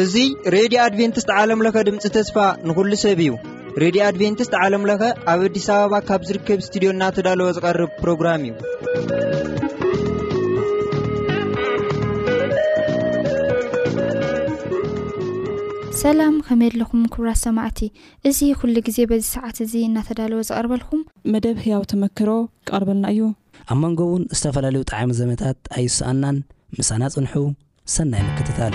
እዙይ ሬድዮ ኣድቨንትስት ዓለምለኸ ድምፂ ተስፋ ንኹሉ ሰብ እዩ ሬድዮ ኣድቨንትስት ዓለምለኸ ኣብ ኣዲስ ኣበባ ካብ ዝርከብ እስትድዮ እናተዳለወ ዝቐርብ ፕሮግራም እዩ ሰላም ኸመየለኹም ክብራት ሰማዕቲ እዚ ኩሉ ግዜ በዚ ሰዓት እዚ እናተዳለወ ዝቐርበልኩም። መደብ ህያው ተመክሮ ክቐርበልና እዩ። ኣብ መንጎ እውን ዝተፈላለዩ ጠዓሚ ዘመታት ኣይሰኣናን ምሳና ፅንሑ ሰናይ ምክትታል።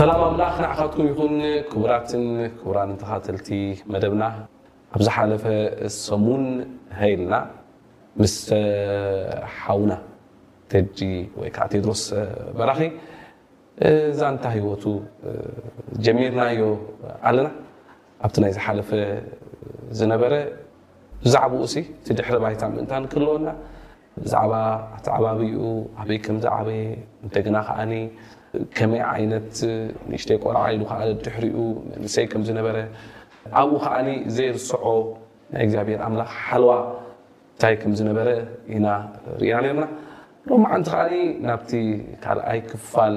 ሰላም ኣምላኽ ንዓኻትኩም ይኹን ክቡራትን ክቡራን ተኻተልቲ መደብና ኣብ ዝሓለፈ ሰሙን ሃይልና ምስ ሓውና ቴዲ ወይ ከዓ ቴድሮስ በራኺ ዛንታ ህይወቱ ጀሚርናዮ ኣለና ኣብቲ ናይ ዝሓለፈ ዝነበረ ብዛዕብኡሲ እቲ ድሕረ ባይታ ምእንታን ክህልወና ብዛዕባ ኣተዓባብይኡ ኣበይ ከም ዝዓበየ እንደገና ከዓኒ ከመይ ዓይነት ንእሽተይ ቆልዓ ኢሉ ከዓ ድሕሪኡ መንእሰይ ከም ዝነበረ ኣብኡ ከዓኒ ዘይርስዖ ናይ እግዚኣብሔር ኣምላኽ ሓልዋ እንታይ ከም ዝነበረ ኢና ርኢና ነርና ሎማዓንቲ ከዓኒ ናብቲ ካልኣይ ክፋል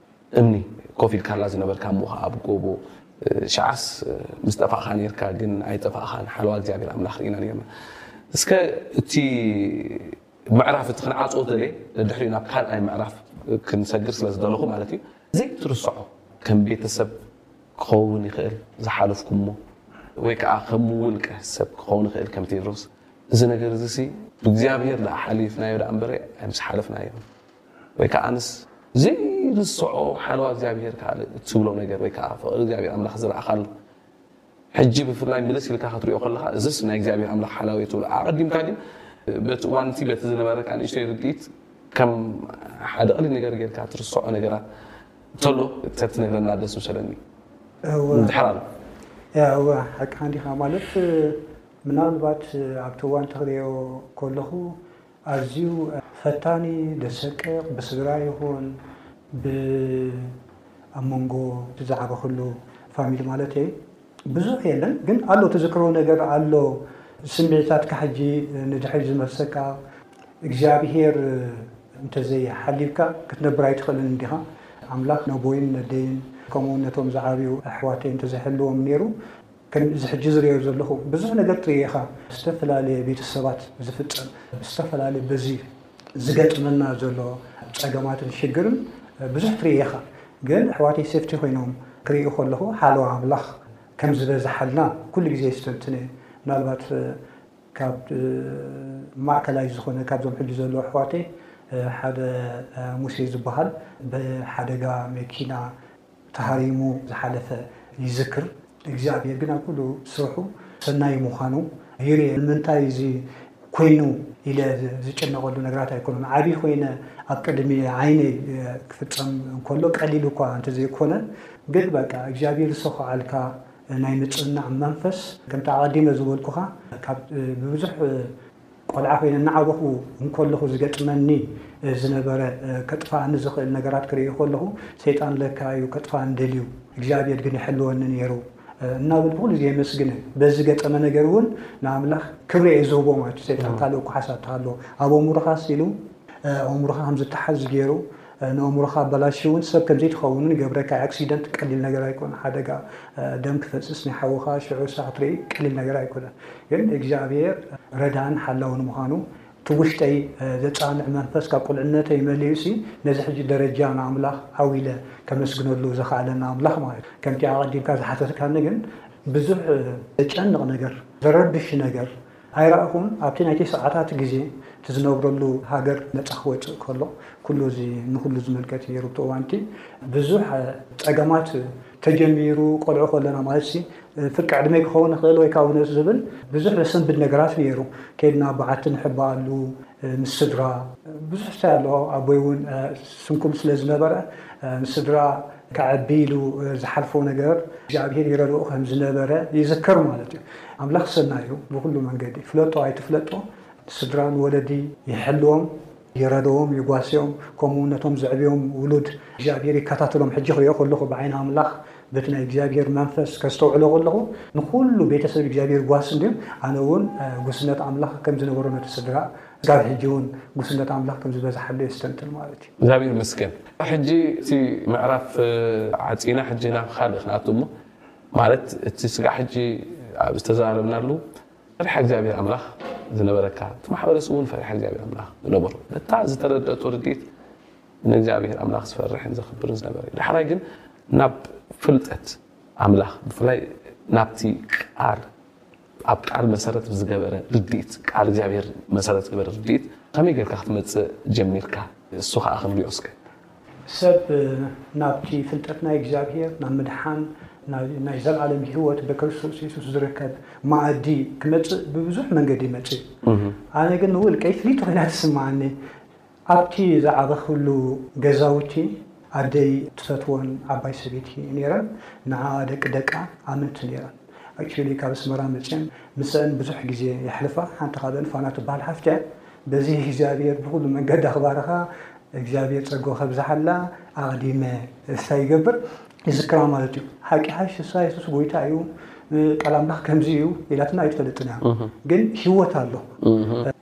እምኒ ኮፍ ኢልካላ ዝነበርካ እሞ ከኣ ኣብ ጎቦ ሽዓስ ምስ ጠፋእካ ኔርካ ግን ኣይጠፋእካን ሓለዋ እግዚኣብሔር ኣምላክ ርኢና ኔርና እስከ እቲ ምዕራፍ እቲ ክንዓጽዎ ደልየ ደድሕሪኡ ናብ ካልኣይ ምዕራፍ ክንሰግር ስለ ዝደለኹ ማለት እዩ ዘይትርስዖ ከም ቤተሰብ ክኸውን ይኽእል ዝሓለፍኩሞ ወይ ከኣ ከም ውልቀ ሰብ ክኸውን ይኽእል ከም ቴድሮስ እዚ ነገር እዚ ሲ ብእግዚኣብሔር ደኣ ሓሊፍናዮ ደኣ እምበረ ኣይምስ ሓለፍናዮን ወይ ከኣ ምስ ዘይርስዖ ሓለዋ እግዚኣብሄር ካልእ እትብሎ ነገር ወይ ከኣ ፍቕሪ እግዚኣብሄር ኣምላኽ ዝረኣኻሉ ሕጂ ብፍላይ ምልስ ኢልካ ክትሪኦ ከለኻ እዝስ ናይ እግዚኣብሄር ኣምላኽ ሓላዊ ትብሎ ኣቐዲምካ ግን በቲ እዋን እቲ በቲ ዝነበረካ ንእሽተይ ርድኢት ከም ሓደ ቀሊል ነገር ጌርካ ትርስዖ ነገራት ተሎ ተትነግረና ደስ ምሰለኒ ድሕር ኣሎ እወ ሓቅኻ እንዲኻ ማለት ምናልባት ኣብቲ እዋን ተኽሪዮ ከለኹ ኣዝዩ ፈታኒ ደሰቅቅ ብስድራ ይኹን ብ ኣብ መንጎ እቲ ዝዓበኽሉ ፋሚሊ ማለተይ ብዙሕ የለን ግን ኣሎ ትዝክሮ ነገር ኣሎ ስምዒታትካ ሕጂ ንድሕሪት ዝመልሰካ እግዚኣብሄር እንተዘይ ሓልዩካ ክትነብር ኣይትኽእልን እንዲኻ ኣምላኽ ነቦይን ነደይን ከምኡ ውን ነቶም ዝዓብዩ ኣሕዋተይ እንተዘይ ሕልዎም ኔሩ ከም እዚ ሕጂ ዝርእዮ ዘለኹ ብዙሕ ነገር ጥርየኻ ብዝተፈላለየ ቤተሰባት ዝፍጸም ብዝተፈላለየ በዚ ዝገጥመና ዘሎ ጸገማትን ሽግርን ብዙሕ ትርየኻ ግን ኣሕዋተይ ሴፍቲ ኮይኖም ክርኢ ከለኹ ሓለዋ ኣምላኽ ከም ዝበዝሓልና ኩሉ ግዜ የስተንትን እየ ምናልባት ካብ ማእከላይ ዝኾነ ካብዞም ሕጂ ዘለዉ ኣሕዋተይ ሓደ ሙሴ ዝበሃል ብሓደጋ መኪና ተሃሪሙ ዝሓለፈ ይዝክር፣ እግዚኣብሄር ግን ኣብ ኩሉ ስርሑ ሰናይ ምዃኑ ይርኤ። ንምንታይ እዚ ኰይኑ ኢለ ዝጭነቐሉ ነገራት ኣይኮኑን። ዓቢ ኰይነ ኣብ ቅድሚ ዓይነይ ክፍጸም እንከሎ ቀሊል እኳ እንተዘይኮነ ግን በቃ እግዚኣብሄር ዝሰዂዓልካ ናይ ምጽንናዕ መንፈስ ከምቲ ኣቐዲመ ዝበልኩኻ ካብ ብብዙሕ ቆልዓ ኮይነ እናዓበኹ እንከለኹ ዝገጥመኒ ዝነበረ ከጥፍኣኒ ዝኽእል ነገራት ክርእዮ ከለኹ ሰይጣን ለካ እዩ ከጥፍኣኒ ደልዩ እግዚኣብሔር ግን ይሕልወኒ ነይሩ እናበልኩ ኩሉ ግዜ የመስግን በዚ ዝገጠመ ነገር እውን ንኣምላኽ ክብሪ እየ ዝህቦ ማለት እዩ ሰይጣን ካልእ እኮ ሓሳብ ተሃለዎ ኣብ ኣእምሮኻስ ኢሉ ኣእምሮኻ ከም ዝተሓዝ ገይሩ ንእእምሮኻ ኣበላሽውን ሰብ ከምዘይትኸውንን ይገብረካ እዩ። ኣክሲደንት ቀሊል ነገር ኣይኮነን። ሓደጋ ደም ክፈስስ ናይ ሓውኻ ሽዑ ንስኻ ክትርኢ ቀሊል ነገር ኣይኮነን። ግን እግዚኣብሄር ረዳእን ሓላውን ምዃኑ እቲ ውሽጠይ ዘጻንዕ መንፈስ ካብ ቁልዕነተይ መሊኡሲ ነዚ ሕጂ ደረጃ ንኣምላኽ ዓው ኢለ ከመስግነሉ ዘኽኣለኒ ኣምላኽ ማለት እዩ። ከምቲ ኣቐዲምካ ዝሓተትካኒ ግን ብዙሕ ዘጨንቕ ነገር፣ ዘረብሽ ነገር፣ ኣይራእኹን ኣብቲ ናይ ቴስዓታት ግዜ እቲ ዝነብረሉ ሃገር ነጻ ክወጽእ ከሎ ኩሉ እዚ ንኹሉ ዝምልከት ኔሩ ኣብቲ እዋንቲ ብዙሕ ጸገማት ተጀሚሩ ቆልዑ ከለና ማለትሲ ፍርቂ ዕድመይ ክኸውን ይኽእል ወይ ካብ ነዚ ዝብል ብዙሕ ዘሰንብድ ነገራት ኔሩ ከድና በዓቲ ንሕባኣሉ ምስ ስድራ ብዙሕ ስታይ ኣሎ ኣቦይ እውን ስንኩል ስለ ዝነበረ ምስ ስድራ ከዕቢ ኢሉ ዝሓልፎ ነገር እግዚኣብሄር ይረድኦ ከም ዝነበረ ይዝክር ማለት እዩ ኣምላኽ ሰናዩ ብኹሉ መንገዲ ፍለጦ ኣይትፍለጦ ስድራ ንወለዲ ይሐልዎም ይረደዎም ይጓስዮም ከምኡውን ነቶም ዘዕብዮም ውሉድ እግዚኣብሔር ይከታተሎም ሕጂ ክሪኦ ከለኹ ብዓይኒ ኣምላኽ በቲ ናይ እግዚኣብሔር መንፈስ ከስተውዕሎ ከለኹ ንኹሉ ቤተሰብ እግዚኣብሔር ጓስ እንድዮም ኣነ እውን ጉስነት ኣምላኽ ከም ዝነበሮ ነቲ ስድራ ጋብ ሕጂ እውን ጉስነት ኣምላኽ ከም ዝበዝሓሉ የስተንትን ማለት እዩ። እግዚኣብሔር ይመስገን ሕጂ እቲ ምዕራፍ ዓጺና ሕጂ ናብ ካልእ ክንኣቱ እሞ ማለት እቲ ስጋዕ ሕጂ ኣብ ዝተዘራረብናሉ ፈሪሓ እግዚኣብሔር ኣምላኽ ዝነበረካ እቲ ማሕበረስ እውን ፈሪሓ እግዚኣብሔር ኣምላኽ ዝነበሮ ነታ ዝተረደእቶ ርድኢት ንእግዚኣብሔር ኣምላኽ ዝፈርሕን ዘኽብርን ዝነበረ እዩ ዳሕራይ ግን ናብ ፍልጠት ኣምላኽ ብፍላይ ናብቲ ቃል ኣብ ቃል መሰረት ዝገበረ ርድኢት፣ ቃል እግዚኣብሔር መሰረት ዝገበረ ርድኢት ከመይ ጌርካ ክትመጽእ ጀሚርካ እሱ ከኣ ክንሪኦ እስከ። ሰብ ናብቲ ፍልጠት ናይ እግዚኣብሔር ናብ ምድሓን ናይ ዘለዓለም ሕይወት ብክርስቶስ የሱስ ዝርከብ መኣዲ ክመጽእ ብብዙሕ መንገዲ ይመጽእ እዩ። ኣነ ግን ንውልቀይ ፍልይቲ ኮይና ትስምዓኒ። ኣብቲ ዝዓበኹሉ ገዛውቲ ኣደይ ትፈትወን ዓባይ ሰበይቲ ነይረን። ንዓኣ ደቂ ደቃ ኣመንቲ ነይረን። Actually ካብ ኣስመራ መጺኤን ምሰእን ብዙሕ ግዜ የሕልፋ። ሓንቲ ካብኣን ፋና ትበሃል ሓፍቲ'ያ። በዚ እግዚኣብሄር ብኹሉ መንገዳ ክባርኻ እግዚኣብሄር ጸግኡ ከብዝሓላ ኣቕዲመ ተስፋ ይገብር። ይዝክራ ማለት እዩ። ሓቂ ይሓይሽ ተስፋ የሱስ ጎይታ እዩ ቃል ኣምላኽ ከምዚ እዩ ኢላትና ኣይትፈልጥን እያ ግን ሂወት ኣሎ።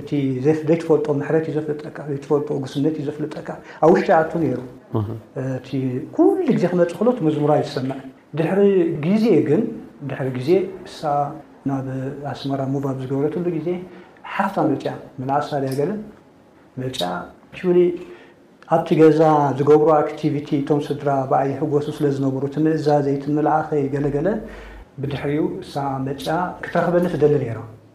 እቲ ዘይትፈልጦ ምሕረት እዩ ዘፍልጠካ፣ ዘይትፈልጦ ጉስነት እዩ ዘፍልጠካ። ኣብ ውሽጢ ይኣቱ ነይሩ። እቲ ኩሉ ግዜ ክመፅእ ከሎ እቲ መዝሙራ ይሰማዕ። ድሕሪ ግዜ ግን ድሕሪ ግዜ እሳ ናብ ኣስመራ ሙቭ ኣብ ዝገበረትሉ ግዜ ሓፍታ መፅያ ምንኣሳ ድያ ገለ መፅያ ኣክቹዋሊ ኣብቲ ገዛ ዝገብሮ ኣክቲቪቲ እቶም ስድራ ብኣይ ይሕጎሱ ስለ ዝነበሩ እቲ ምእዛዘይ እቲ ምልኣኸይ ገለገለ ብድሕሪኡ እሳ መፅያ ክትረኽበኒ ትደሊ ነይራ።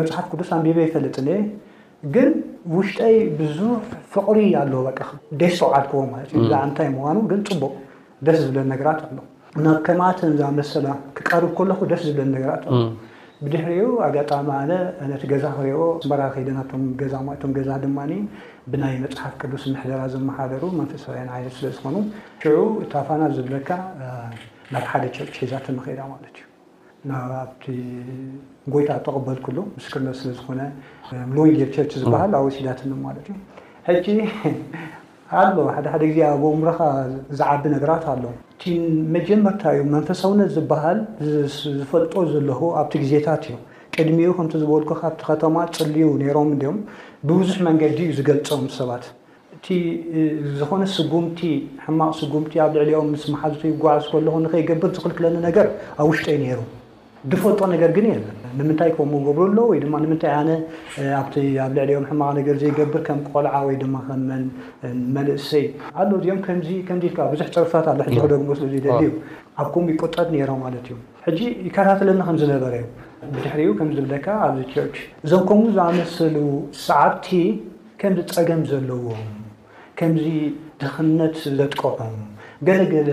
መጽሓፍ ቅዱስ ኣንቢበ ኣይፈልጥን እየ ግን ውሽጠይ ብዙሕ ፍቕሪ ኣለዎ በቃ ደስ ሰውዓልክዎ ማለት እዩ ብዛዕባ እንታይ ምዃኑ ግን ጽቡቕ ደስ ዝብለን ነገራት ኣሎ ናብ ከማተን ዝኣመሰላ ክቀርብ ከለኹ ደስ ዝብለን ነገራት ኣሎ ብድሕሪኡ ኣጋጣሚ ኣነ ነቲ ገዛ ክሪኦ ኣስመራ ከይደ ናቶም ገዛ እቶም ገዛ ድማ ብናይ መፅሓፍ ቅዱስ ምሕደራ ዝመሓደሩ መንፈሳውያን ዓይነት ስለ ዝኾኑ ሽዑ እታ ፋና ዝብለካ ናብ ሓደ ቸርች ሒዛትኒ ከይዳ ማለት እዩ ናብቲ ጎይታ እተቐበልኩሉ ምስክርነት ስለ ዝኾነ ሎይጌል ቸርች ዝበሃል ኣወሲዳትኒ ማለት እዩ ሕጂ ኣሎ ሓደ ሓደ ግዜ ኣብ ኣእምሮኻ ዝዓቢ ነገራት ኣሎ እቲ መጀመርታ እዩ መንፈሳውነት ዝበሃል ዝፈልጦ ዘለኹ ኣብቲ ግዜታት እዩ ቅድሚኡ ከምቲ ዝበልኩ ካብቲ ከተማ ጽልዩ ነይሮም እንዲዮም ብብዙሕ መንገዲ እዩ ዝገልጾም ሰባት እቲ ዝኾነ ስጉምቲ፣ ሕማቕ ስጉምቲ ኣብ ልዕሊኦም ምስ መሓዙተይ ይጓዓዝ ከለኹ ንኸይገብር ዝኽልክለኒ ነገር ኣብ ውሽጠይ ነይሩ። ዝፈልጦ ነገር ግን የለን። ንምንታይ ከምኡ ይገብሩ ኣለዉ ወይ ድማ ንምንታይ ኣነ ኣብቲ ኣብ ልዕሊኦም ሕማቕ ነገር ዘይገብር ከም ቆልዓ ወይ ድማ ከም መን መልእሰይ። ኣሎ እዚኦም ከምዚ ከምዚ ኢልካ ብዙሕ ጸርፍታት ኣሎ ሕጂ ክደግሞ ስለ ዘይደሊ እዩ። ኣብ ከምኡ ይቁጠብ ነይረ ማለት እዩ። ሕጂ ይከታተለኒ ከም ዝነበረ እዩ። ብድሕሪኡ ከም ዝብለካ ኣብዚ ቸርች እዞም ከምኡ ዝኣመሰሉ ሰዓብቲ ከምዚ ጸገም ዘለዎም፣ ከምዚ ድኽነት ዘጥቅዖም፣ ገለ ገለ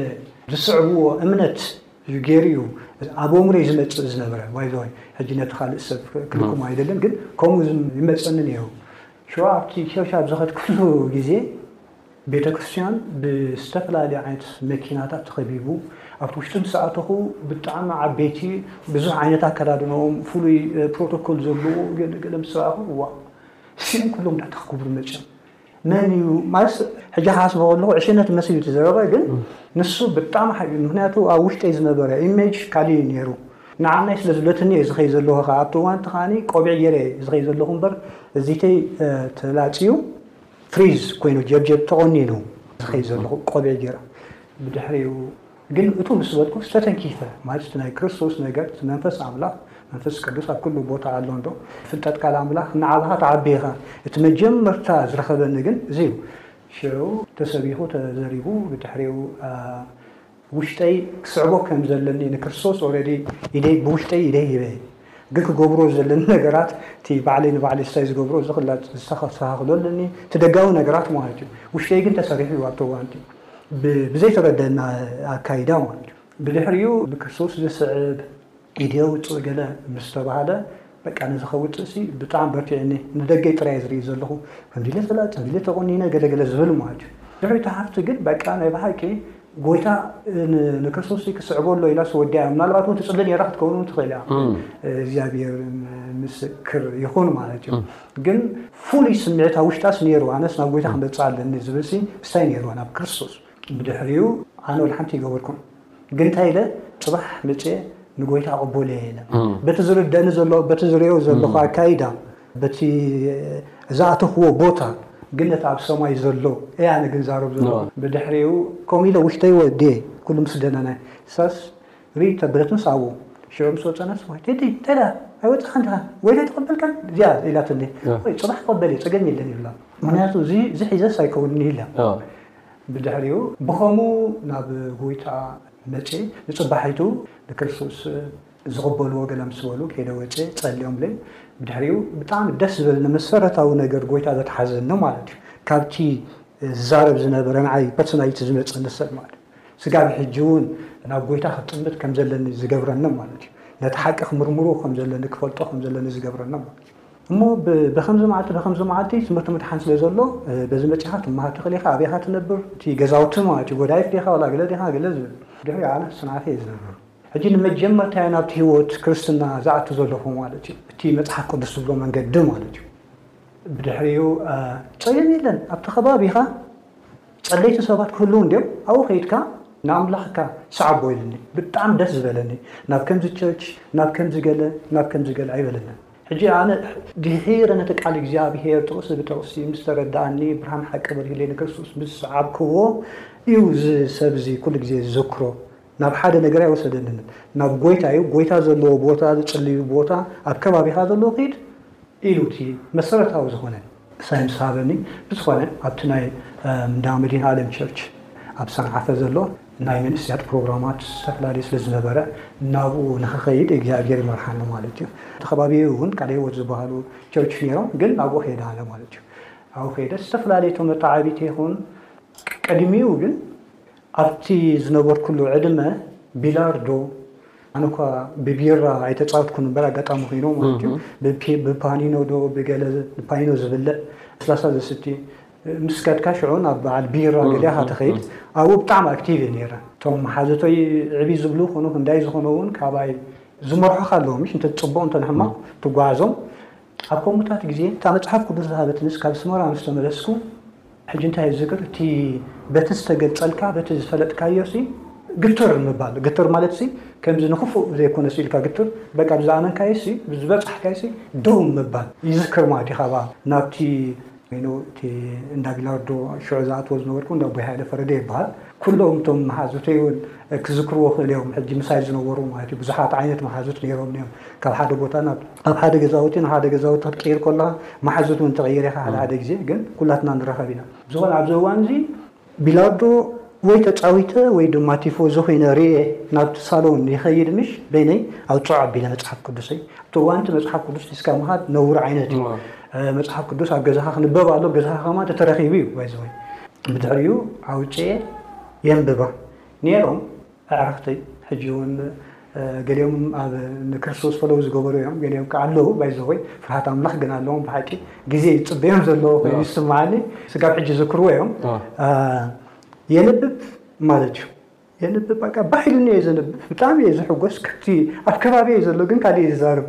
ዝስዕብዎ እምነት እዩ ገይሩ እዩ ኣብ ኣእምሮይ ዝመጽእ ዝነበረ። ባይ ዘ ወይ ሕጂ ነቲ ካልእ ሰብ ክልክሞ ኣይደልን፣ ግን ከምኡ ይመጸኒ ነይሩ። ሽዑ ኣብቲ ቸርች ኣብ ዝኸድኩሉ ግዜ ቤተ ክርስቲያን ብዝተፈላለየ ዓይነት መኪናታት ተኸቢቡ ኣብቲ ውሽጢ ምስ ኣተኹ ብጣዕሚ ዓበይቲ ብዙሕ ዓይነት ኣከዳድነኦም ፍሉይ ፕሮቶኮል ዘለዎ ገለ ገለ ምስ ረኣኹ ዋእ ስም ኩሎም ዳኣ ተክብሩ መቸም መን እዩ ማለት ሕጂ ክሓስቦ ከለኹ ዕሽነት መስል እቲ ዘረባ ግን ንሱ ብጣዕሚ ሓዩ ምክንያቱ ኣብ ውሽጠይ ዝነበረ ኢሜጅ ካልእ እዩ ነይሩ ንዓናይ ስለ ዝብለትኒ እየ ዝኸይ ዘለኹ ከዓ ኣብቲ እዋንቲ ከዓኒ ቆቢዕ ገይረ እየ ዝኸይ ዘለኹ እምበር እዚተይ ተላፅዩ ፍሪዝ ኮይኑ ጀብጀብ ተቆኒኑ ዝኸይ ዘለኹ ቆቢዕ ገይረ ብድሕሪኡ ግን እቱ ምስ በልኩ ዝተተንኪፈ ማለት እቲ ናይ ክርስቶስ ነገር እቲ መንፈስ ኣምላኽ መንፈስ ቅዱስ ኣብ ኩሉ ቦታ ኣሎ እንዶ ፍልጠት ቃል ኣምላኽ እናዓበኻ ትዓቢ ኢኻ እቲ መጀመርታ ዝረኸበኒ ግን እዚ እዩ ሽዑ ተሰቢኹ ተዘሪቡ ብድሕሪኡ ውሽጠይ ክስዕቦ ከም ዘለኒ ንክርስቶስ ኦረዲ ኢደይ ብውሽጠይ ኢደይ ሂበ ግን ክገብሮ ዘለኒ ነገራት እቲ ባዕለይ ንባዕለይ ስታይ ዝገብሮ ዝኽላጥ ዝስተኻኽሎ ኣለኒ እቲ ደጋዊ ነገራት ማለት እዩ ውሽተይ ግን ተሰሪሑ እዩ ኣብቲ እዋን እቲ ብዘይተረደና ኣካይዳ ማለት እዩ ብድሕሪኡ ንክርስቶስ ዝስዕብ ኢድ የውፅእ ገለ ምስ ተባሃለ በቃ ነዚ ከውፅእ ሲ ብጣዕሚ በርቲዕኒ ንደገይ ጥራይ ዝርኢ ዘለኹ እንዲለ ተላፅ እንዲለ ተቆኒነ ገለገለ ዝብል ማለት እዩ ድሕሪ እቲ ሃፍቲ ግን በቃ ናይ ብሓቂ ጎይታ ንክርስቶስ ክስዕቦ ኣሎ ኢላስ ወዲኣ ምናልባት እውን ትፅሊ ነራ ክትከውን እውን ትኽእል እያ እግዚኣብሔር ምስክር ይኹን ማለት እዩ ግን ፍሉይ ስምዒት ኣብ ውሽጣስ ነይሩ ኣነስ ናብ ጎይታ ክመፅእ ኣለኒ ዝብል ሲ እስታይ ነይሩ ናብ ክርስቶስ ብድሕሪኡ ኣነ ወላ ሓንቲ ይገበርኩም ግን እንታይ ኢለ ፅባሕ መፅየ ንጎይታ ኣቕቦለ ኢለ በቲ ዝርደኒ ዘሎ በቲ ዝሪኦ ዘለኹ ኣካይዳ በቲ ዝኣተኽዎ ቦታ ግን ነቲ ኣብ ሰማይ ዘሎ እያ ኣነ ግንዛረብ ዘለኹ ብድሕሪኡ ከምኡ ኢለ ውሽተይ ወዲየ ኩሉ ምስ ደነነ ሰስ ሪተ ብረት ምስ ኣብኡ ሽዑ ምስ ወፀነስ ወይ ቴዲ እንታይ ደኣ ኣይወፃኻን ድኻ ወይ ዘይተቐበልካን እዚኣ ኢላትኒ ወይ ፅባሕ ክቕበል እየ ፀገም የለን ይብላ ምክንያቱ እዚ እዚ ሒዘስ ኣይከውንን ኢላ ብድሕሪኡ ብኸምኡ ናብ ጎይታ መፅየ ንፅባሒቱ ንክርስቶስ ዝቅበልዎ ገለ ምስ በሉ ከይደ ወጼ ጸልዮምለይ ብድሕሪኡ ብጣዕሚ ደስ ዝብል ንመሰረታዊ ነገር ጎይታ ዘትሓዘኒ ማለት እዩ ካብቲ ዝዛረብ ዝነበረ ንዓይ ፐርሶናሊቲ ዝመጸኒ ሰብ ማለት እዩ ስጋብ ሕጂ እውን ናብ ጎይታ ክጥምት ከም ዘለኒ ዝገብረኒ ማለት እዩ ነቲ ሓቂ ክምርምሩ ከም ዘለኒ ክፈልጦ ከም ዘለኒ ዝገብረኒ ማለት እዩ እሞ ብከምዚ መዓልቲ ብከምዚ መዓልቲ ትምህርቲ ምድሓን ስለ ዘሎ በዚ መጺኻ ትመሃር ትኽእል ኢኻ ኣበይኻ ትነብር እቲ ገዛውቲ ማለት እዩ ጎዳይፍ ዲኻ ዋላ ገለ ዲኻ ገለ ዝብል ድሕሪ ኣነ ስንዓፈ እዩ ዝነብር ሕጂ ንመጀመርታ እየ ናብቲ ህይወት ክርስትና ዝኣቱ ዘለኹ ማለት እዩ፣ እቲ መጽሓፍ ቅዱስ ዝብሎ መንገዲ ማለት እዩ። ብድሕሪኡ ጸገም የለን፣ ኣብቲ ከባቢኻ ጸለይቲ ሰባት ክህልዉ እንድዮም፣ ኣብኡ ከይድካ ንኣምላኽካ ስዓቦ ኢሉኒ። ብጣዕሚ ደስ ዝበለኒ፣ ናብ ከምዚ ቸርች፣ ናብ ከምዚ ገለ፣ ናብ ከምዚ ገለ ኣይበለንን። ሕጂ ኣነ ድሒረ ነቲ ቃል እግዚኣብሄር ጥቕሲ ብጥቕሲ ምስ ተረድኣኒ፣ ብርሃን ሓቂ በሪሁለይ፣ ንክርስቶስ ምስ ሰዓብክዎ እዩ እዚ ሰብ እዚ ኩሉ ግዜ ዝዝክሮ። ናብ ሓደ ነገር ኣይወሰደንን ናብ ጎይታ እዩ ጎይታ ዘለዎ ቦታ ዝጽልይሉ ቦታ ኣብ ከባቢኻ ዘሎ ኪድ ኢሉ እቲ መሰረታዊ ዝኾነ ሳይንስ ሃበኒ ብዝኾነ ኣብቲ ናይ እንዳ መድሃኔኣለም ቸርች ኣብ ሰንዓፈ ዘሎ ናይ መንእስያት ፕሮግራማት ዝተፈላለዩ ስለ ዝነበረ ናብኡ ንኽኸይድ እግዚኣብሄር ይመርሓኒ ማለት እዩ እቲ ከባቢ እውን ቃለ ህይወት ዝበሃሉ ቸርች ነይሮም ግን ናብኡ ከይደ ኣነ ማለት እዩ ኣብኡ ከይደ ዝተፈላለዩ ተመተዓቢቲ ይኹን ቀድሚኡ ግን ኣብቲ ዝነበርኩሉ ዕድመ ቢላርዶ ኣነ እኳ ብቢራ ኣይተፃወትኩን እምበር ኣጋጣሚ ኮይኑ ማለት እዩ ብፓኒኖ ዶ ብገለ ፓኒኖ ዝብልዕ ለስላሳ ዘስቲ ምስ ከድካ ሽዑ ናብ በዓል ቢራ ገሊያ ካ ትኸይድ ኣብኡ ብጣዕሚ ኣክቲቭ እየ ነይረ እቶም መሓዙተይ ዕብይ ዝብሉ ኮኑ ክንዳይ ዝኾኑ እውን ካባይ ዝመርሑኻ ኣለዉ ምሽ እንተ ፅቡቕ እንተ ንሕማቕ ትጓዓዞም ኣብ ኮንጎታት ግዜ እታ መጽሓፍ ቅዱስ ዝሃበትንስ ካብ ስሞራ ምስ ተመለስኩ ሕጂ እንታይ ዝዝክር እቲ በቲ ዝተገልጸልካ በቲ ዝፈለጥካዮሲ ግትር ምባል ግትር ማለትሲ ከምዚ ንክፉእ ዘይኮነሲ ኢልካ ግትር በቃ ብዝኣመንካዮሲ ብዝበጻሕካዮሲ ደው ምባል ይዝክር ማለት እዩ ካባ ናብቲ ኢሉ እቲ እንዳ ጊላርዶ ሽዑ ዝኣትዎ ዝነበርኩ እንዳ ኣቦይ ሃይለ ፈረደ ይበሃል። ኩሎም እቶም መሓዙተይ እውን ክዝክርዎ ክእሉ እዮም፣ ሕጂ ምሳይ ዝነበሩ ማለት እዩ። ብዙሓት ዓይነት መሓዙት ነይሮምኒ እዮም። ካብ ሓደ ቦታ ናብ ካብ ሓደ ገዛውቲ ንሓደ ገዛውቲ ክትቅይር ከለኻ መሓዙት እውን ትቕይር ኢኻ ሓደ ሓደ ግዜ፣ ግን ኩላትና ንራኸብ ኢና። ብዝኾነ ኣብዚ እዋን እዚ ቢላርዶ ወይ ተጻዊተ ወይ ድማ ቲፎዞ ኮይነ ርእየ ናብቲ ሳሎን ይኸይድ ምሽ በይነይ ኣውጽዖ ኣቢለ መጽሓፍ ቅዱሰይ ኣብቲ እዋን እቲ መጽሓፍ ቅዱስ ሒዝካ ምኻድ ነውሪ ዓይነት እዩ መጽሓፍ ቅዱስ ኣብ ገዛኻ ክንበብ ኣሎ ገዛኻ ከማ ተተረኺቡ እዩ ባይዘወይ ብድሕሪኡ ኣውጽኤ የንብባ ነይሮም ኣዕርኽተይ ሕጂ ውን ገሊኦም ኣብ ንክርስቶስ ፈለው ዝገበሩ እዮም ገሊኦም ከ ኣለው ባይዘወይ ፍርሃት ኣምላኽ ግን ኣለዎም ብሓቂ ግዜ ይጽበዮም ዘለዎ ኮይኑ ይስምዓኒ ስጋብ ሕጂ ዝክርዎ እዮም የንብብ ማለት እዩ የንብብ በቃ ባሕ ኢሉኒ እየ ዘንብብ ብጣዕሚ እየ ዝሕጎስ ካብቲ ኣብ ከባቢ እየ ዘሎ ግን ካልእ እየ ዝዛርብ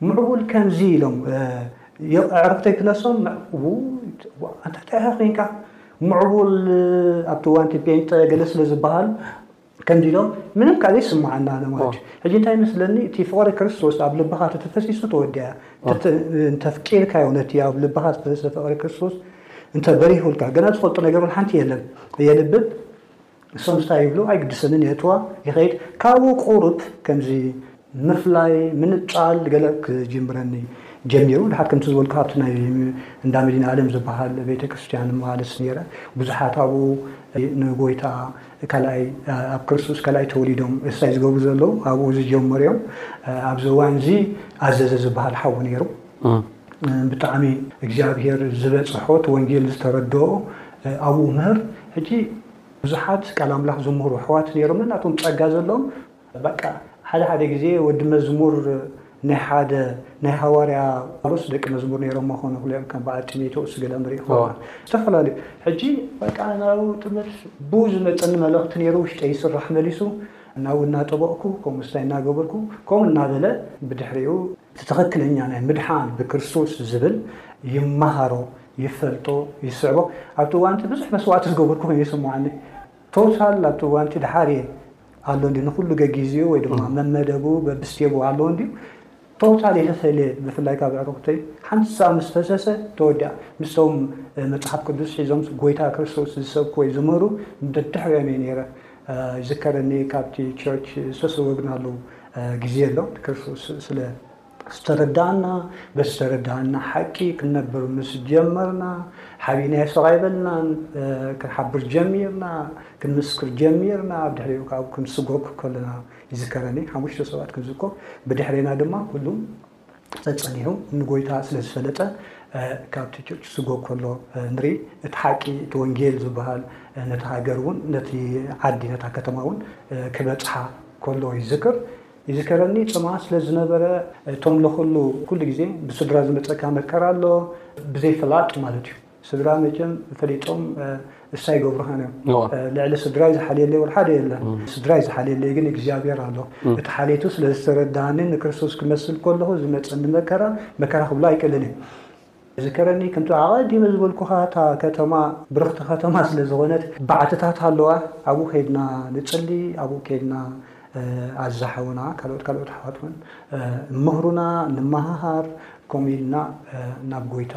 ምዕቡል ከምዚ ኢሎም የዕርኽተይ ክነሶም ምዕቡል ኣንታ እንታይ ኢኻ ኮንካ ምዕቡል ኣብቲ ዋንቲ ጴንጠ ገለ ስለ ዝበሃል ከምዚ ኢሎም ምንም ካል ይስምዓና ኣሎ ማለት እዩ ሕጂ እንታይ መስለኒ እቲ ፍቕሪ ክርስቶስ ኣብ ልብኻ ተተፈሲሱ ተወዲያ እንተፍቂርካዮ ነቲ ኣብ ልብኻ ዝተፈሰሰ ፍቕሪ ክርስቶስ እንተ በሪሁልካ ገና ዝፈልጦ ነገር ሓንቲ የለን የንብብ ንሶም እንታይ ይብሉ ኣይግድሰንን የእትዋ ይኸይድ ካብኡ ቁሩብ ከምዚ ምፍላይ ምንጻል ገለ ክጅምረኒ ጀሚሩ ድሓር ከምቲ ዝበልካ ኣብቲ ናይ እንዳ መዲና ኣለም ዝበሃል ቤተ ክርስቲያን መዋልስ ነይረ ብዙሓት ኣብኡ ንጎይታ ካልኣይ ኣብ ክርስቶስ ካልኣይ ተወሊዶም እሳይ ዝገብሩ ዘለዉ ኣብኡ ዝጀመሩ እዮም ኣብዚ እዋን እዚ ኣዘዘ ዝበሃል ሓዊ ነይሩ ብጣዕሚ እግዚኣብሔር ዝበጽሖ እቲ ወንጌል ዝተረድኦ ኣብኡ ምህር ሕጂ ብዙሓት ቃል ኣምላኽ ዝምህሩ ኣሕዋት ነይሮም ነናቶም ጸጋ ዘለዎም በቃ ሓደ ሓደ ግዜ ወዲ መዝሙር ናይ ሓደ ናይ ሃዋርያ ጳውሎስ ደቂ መዝሙር ነይሮም ኮኑ ክልኦም ከም በዓል ጢሞቴዎስ ገለ ንርኢ ኮና ዝተፈላለዩ ሕጂ በቃ ናብኡ ጥምት ብኡ ዝመጸኒ መልእኽቲ ነይሩ ውሽጠ ይስራሕ መሊሱ ናብኡ እናጠበቕኩ ከምኡ ምስታይ እናገበርኩ ከምኡ እናበለ ብድሕሪኡ እቲ ትኽክለኛ ናይ ምድሓን ብክርስቶስ ዝብል ይመሃሮ፣ ይፈልጦ፣ ይስዕቦ። ኣብቲ እዋንቲ ብዙሕ መስዋእቲ ዝገበርኩ ኮይኑ ይስመዓኒ። ቶታል ኣብቲ እዋንቲ ደሓር እየ ኣሎ እንድዩ ንኹሉ ገጊዜኡ ወይ ድማ መመደቡ በብስቴቡ ኣሎ እንድዩ ቶታል የተፈልየ ብፍላይ ካብ ኣዕሩኽተይ ሓንቲ ሳዕ ምስ ፈሰሰ ተወዲኣ ምስቶም መጽሓፍ ቅዱስ ሒዞም ጎይታ ክርስቶስ ዝሰብኩ ወይ ዝምህሩ ደድሕሪኦም እየ ነይረ ይዝከረኒ ካብቲ ቸርች ዝተሰጎግናሉ ግዜ ኣሎ ክርስቶስ ስለ ዝተረዳእና በቲ ዝተረዳእና ሓቂ ክንነብር ምስ ጀመርና ሓቢና የሱቕ ኣይበልናን ክንሓብር ጀሚርና ክንምስክር ጀሚርና ኣብ ድሕሪኡ ካብ ክንስጎግ ከለና ይዝከረኒ ሓሙሽተ ሰባት ክንዝኮ ብድሕሬና ድማ ኩሉም ጸጸኒሑ ንጎይታ ስለ ዝፈለጠ ካብቲ ቸርች ስጎግ ከሎ ንርኢ እቲ ሓቂ እቲ ወንጌል ዝብሃል ነታ ሃገር ውን ነቲ ዓዲ ነታ ከተማ ውን ክበጽሓ ከሎ ይዝክር ይዝከረኒ ጽምኣ ስለ ዝነበረ እቶም ለክሉ ኩሉ ግዜ ብስድራ ዝመጸካ መከራ ኣሎ ብዘይ ፍላጥ ማለት እዩ ስድራ መቸም ፈሊጦም እሳ ይገብሩኻን እዮም ልዕሊ ስድራይ ዝሓልየለይ ወላ ሓደ የለን ስድራይ ዝሓልየለይ ግን እግዚኣብሔር ኣሎ እቲ ሓሌቱ ስለ ዝተረዳኒ ንክርስቶስ ክመስል ከለኹ ዝመፀኒ መከራ መከራ ክብሎ ኣይቅልን እዩ ዝከረኒ ከምቲ ኣቐዲመ ዝበልኩኻ እታ ከተማ ብርኽቲ ከተማ ስለ ዝኾነት ባዕትታት ኣለዋ ኣብኡ ከይድና ንፅሊ ኣብኡ ከይድና ኣዛሓውና ካልኦት ካልኦት ሓዋት እውን ምህሩና ንመሃሃር ከምኡ ኢልና ናብ ጎይታ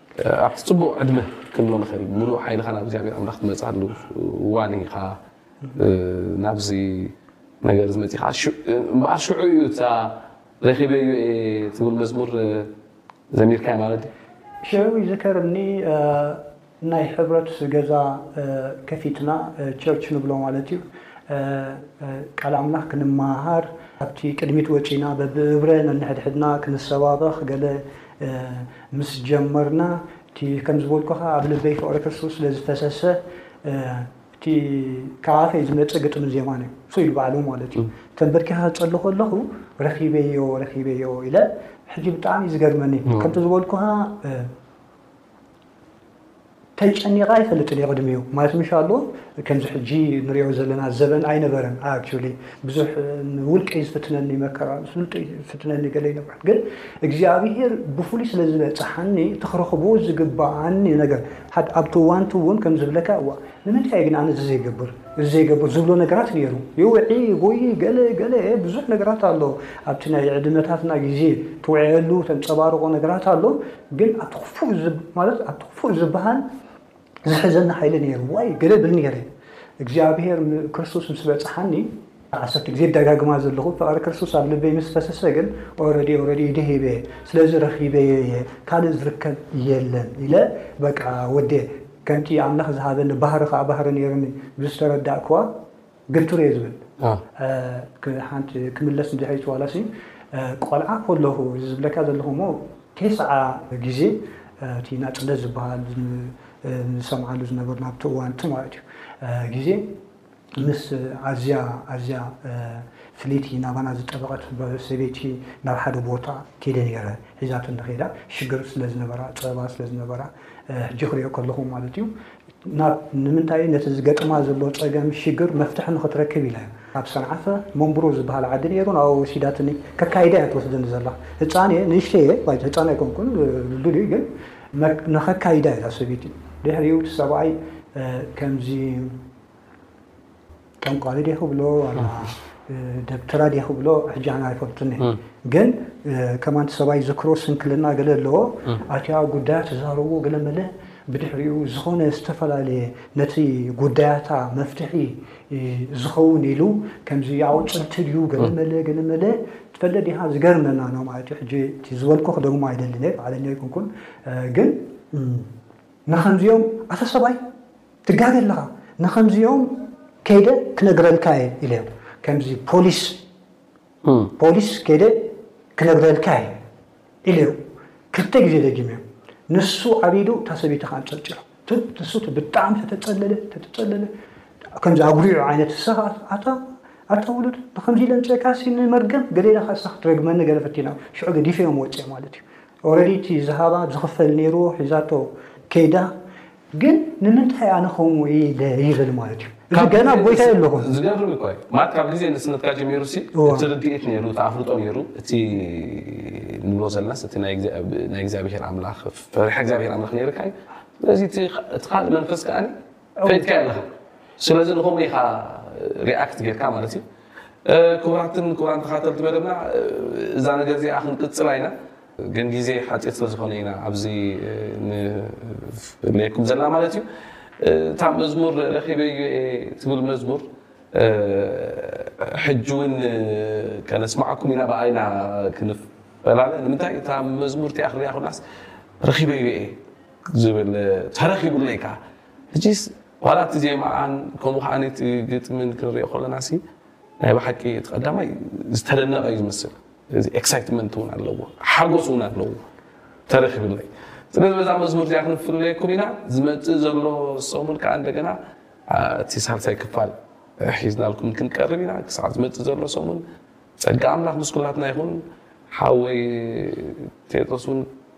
ኣብቲ ጽቡቕ ዕድመ ክንብሎ ንኽእል ብምሉእ ሓይልኻ ናብ እግዚኣብሔር ኣምላኽ ትመጽኣሉ እዋን ኢኻ ናብዚ ነገር እዚ መጺኻ እምበኣር ሽዑ እዩ እታ ረኺበዮ እየ ትብል መዝሙር ዘሚርካያ ማለት እዩ። ሽዑ ይዝከረኒ ናይ ሕብረት ገዛ ከፊትና ቸርች ንብሎ ማለት እዩ ቃል ኣምላኽ ክንመሃሃር ኣብቲ ቅድሚት ወጺና በብእብረ ነንሕድሕድና ክንሰባበኽ ገለ ምስ ጀመርና እቲ ከም ዝበልኩኻ ኣብ ልበይ ፍቕሪ ክርስቶስ ስለ ዝፈሰሰ እቲ ካባኸይ ዝመጽእ ግጥምን ዜማን እዩ እሱ ኢሉ ባዕሉ ማለት እዩ ተንበርኪኻ ክጸሉ ከለኹ ረኺበዮ ረኺበዮ ኢለ ሕጂ ብጣዕሚ ዝገርመኒ ከምቲ ዝበልኩኻ ተጨኒቐ ኣይፈልጥን እየ ቅድሚኡ ማለት ምሻሎ ከምዚ ሕጂ ንሪኦ ዘለና ዘበን ኣይነበረን ኣክቹሊ ብዙሕ ንውልቀይ ዝፍትነኒ መከራ ምስ ውልቀይ ዝፍትነኒ ገለ ይነብር ግን እግዚኣብሄር ብፍሉይ ስለ ዝበጽሓኒ እቲ ክረኽቦ ዝግብኣኒ ነገር ሓድ ኣብቲ ዋንቲ እውን ከም ዝብለካ እዋ ንምንታይ ግን ኣነ እዚ ዘይገብር እዚ ዘይገብር ዝብሎ ነገራት ነይሩ ይውዒ ጎይ ገለ ገለ ብዙሕ ነገራት ኣሎ ኣብቲ ናይ ዕድመታትና ግዜ ትውዕየሉ ተንጸባርቆ ነገራት ኣሎ ግን ኣቲ ክፉእ ዝብ ማለት ኣቲ ክፉእ ዝበሃል ዝሕዘኒ ሓይሊ ነይሩ ዋይ ገለ ብል ነይረ እግዚኣብሔር ክርስቶስ ምስ በጽሓኒ ዓሰርተ ግዜ ደጋግማ ዘለኹ ፍቕሪ ክርስቶስ ኣብ ልበይ ምስ ፈሰሰ ግን ኦረዲ ኦረዲ ይድሂበ ስለዚ ረኺበየ እየ ካልእ ዝርከብ የለን ኢለ በቃ ወዴ ከምቲ ኣምላኽ ዝሃበኒ ባህሪ ከዓ ባህሪ ነይርኒ ብዝተረዳእክዋ ግትር እየ ዝብል ሓንቲ ክምለስ እንድሕር ኢልካ ዋላሲ ቆልዓ ከለኹ እዚ ዝብለካ ዘለኹ እሞ ቴስዓ ግዜ እቲ ናጽነት ዝበሃል ንሰምዓሉ ዝነበርና ኣብቲ እዋን እቲ ማለት እዩ ግዜ ምስ ኣዝያ ኣዝያ ፍልይቲ ናባና ዝጠበቐት ሰበይቲ ናብ ሓደ ቦታ ከይደ ነይረ ሒዛትን ንኸይዳ ሽግር ስለ ዝነበራ ፀበባ ስለ ዝነበራ ሕጂ ክሪኦ ከለኹ ማለት እዩ ናብ ንምንታይ ነቲ ዝገጥማ ዘሎ ጸገም ሽግር መፍትሒ ንኽትረክብ ኢላ እያ ኣብ ሰንዓፈ መንብሮ ዝበሃል ዓዲ ነይሩ ናብኣ ወሲዳትኒ ከካይዳ እያ ትወስደኒ ዘላ ህጻን እየ ንእሽተይ እየ ባይታ ህጻን ኣይኮንኩን ሉል እዩ ግን ንኸካይዳ እያ እዛ ሰበይቲ ድሕሪኡ እቲ ሰብኣይ ከምዚ ጠንቋሊ ዲየ ክብሎ ዋላ ደብተራ ዲየ ክብሎ ሕጂ ኣነ ኣይፈልጥን እየ ግን ከማንቲ ሰብኣይ ዝክሮ ስንክልና ገለ ኣለዎ ኣቲያ ጉዳያ ተዛረቦ ገለ መለ ብድሕሪኡ ዝኾነ ዝተፈላለየ ነቲ ጉዳያታ መፍትሒ ዝኸውን ኢሉ ከምዚ ኣውፅልቲ ድዩ ገለ መለ ገለ መለ ትፈለ ዲኻ ዝገርመና ነው ማለት እዩ ሕጂ እቲ ዝበልኩ ክደግሞ ኣይደልን እየ በዓለኛ ኣይኮንኩን ግን ንከምዚኦም ኣተ ሰብኣይ ትጋገ ኣለኻ ንኸምዚኦም ከይደ ክነግረልካ እየ ኢለዮም ከምዚ ፖሊስ ፖሊስ ከይደ ክነግረልካ እየ ኢለዮም ክልተ ግዜ ደጊም እዮም ንሱ ዓቢዱ እታ ሰበይቲ ከዓ ጨርጭራ ንሱ ብጣዕሚ ተተፀለለ ተተፀለለ ከምዚ ኣጉሪዑ ዓይነት እሳ ኣታ ኣታ ውሉድ ንከምዚ ኢለ ምፅእካሲ ንመርገም ገለ ኢለካ እሳ ክትረግመኒ ገለ ፈቲና ሽዑ ገዲፈዮም ወፅእ ማለት እዩ ኦረዲ እቲ ዝሃባ ዝኽፈል ነይርዎ ሒዛቶ ከይዳ ግን ንምንታይ ኣነ ከምኡ ኢለ ይብል ማለት እዩ እዚ ካብ ገና ግዜ ጎይታ ንስ- የለኹን ዝገርም እኮ እዩ ማለት ካብ ግዜ ንእስነትካ ጀሚሩ ሲ እዎ። እቲ ርድኢት ነይሩ እቲ ኣፍልጦ ነይሩ እቲ ንብሎ ዘለናስ እቲ ናይ እግዚ- ናይ እግዚኣብሄር ኣምላኽ ፈሪሓ እግዚኣብሄር ኣምላኽ ነይርካ እዩ ስለዚ እቲ ካ- እቲ ካልእ መንፈስ ከዓኒ ፈሊጥካዮ ኣለኻ ስለዚ ንከምኡ ኢኻ ሪኣክት ጌርካ ማለት እዩ እ፣ ክቡራትን ክቡራን ተኸታተልቲ መደብና እ፣ እዛ ነገር እዚኣ ክንቅጽላ ኢና ግን ግዜ ሓጺር ስለ ዝኾነ ኢና ኣብዚ ንፍልየኩም ዘለና ማለት እዩ። እታ መዝሙር ረኺበዮ እየ ትብል መዝሙር ሕጂ እውን ከነስምዓኩም ኢና ብኣ ኢና ክንፈላለ ንምንታይ እታ መዝሙር እቲኣ ክሪኣ ከላስ ረኺበዮ እየ ዝብል ተረኺቡለይ ከኣ ሕጂስ ዋላ እቲ ዜማኣን ከምኡ ከኣ እቲ ግጥምን ክንሪኦ ከለና ሲ ናይ ብሓቂ እቲ ቀዳማይ ዝተደነቐ እዩ ዝመስል። እዚ ኤክሳይትመንት እውን ኣለዎ ሓጎስ እውን ኣለዎ ተረኪብለይ ስለዚ በዛ መዝሙር እዚኣ ክንፍለየኩም ኢና ዝመፅእ ዘሎ ሰሙን ከዓ እንደገና እቲ ሳልሳይ ክፋል ሒዝናልኩም ክንቀርብ ኢና ክሳዕ ዝመፅእ ዘሎ ሰሙን ፀጋ ኣምላኽ ምስ ኩላትና ይኹን ሓወይ ቴድሮስ እውን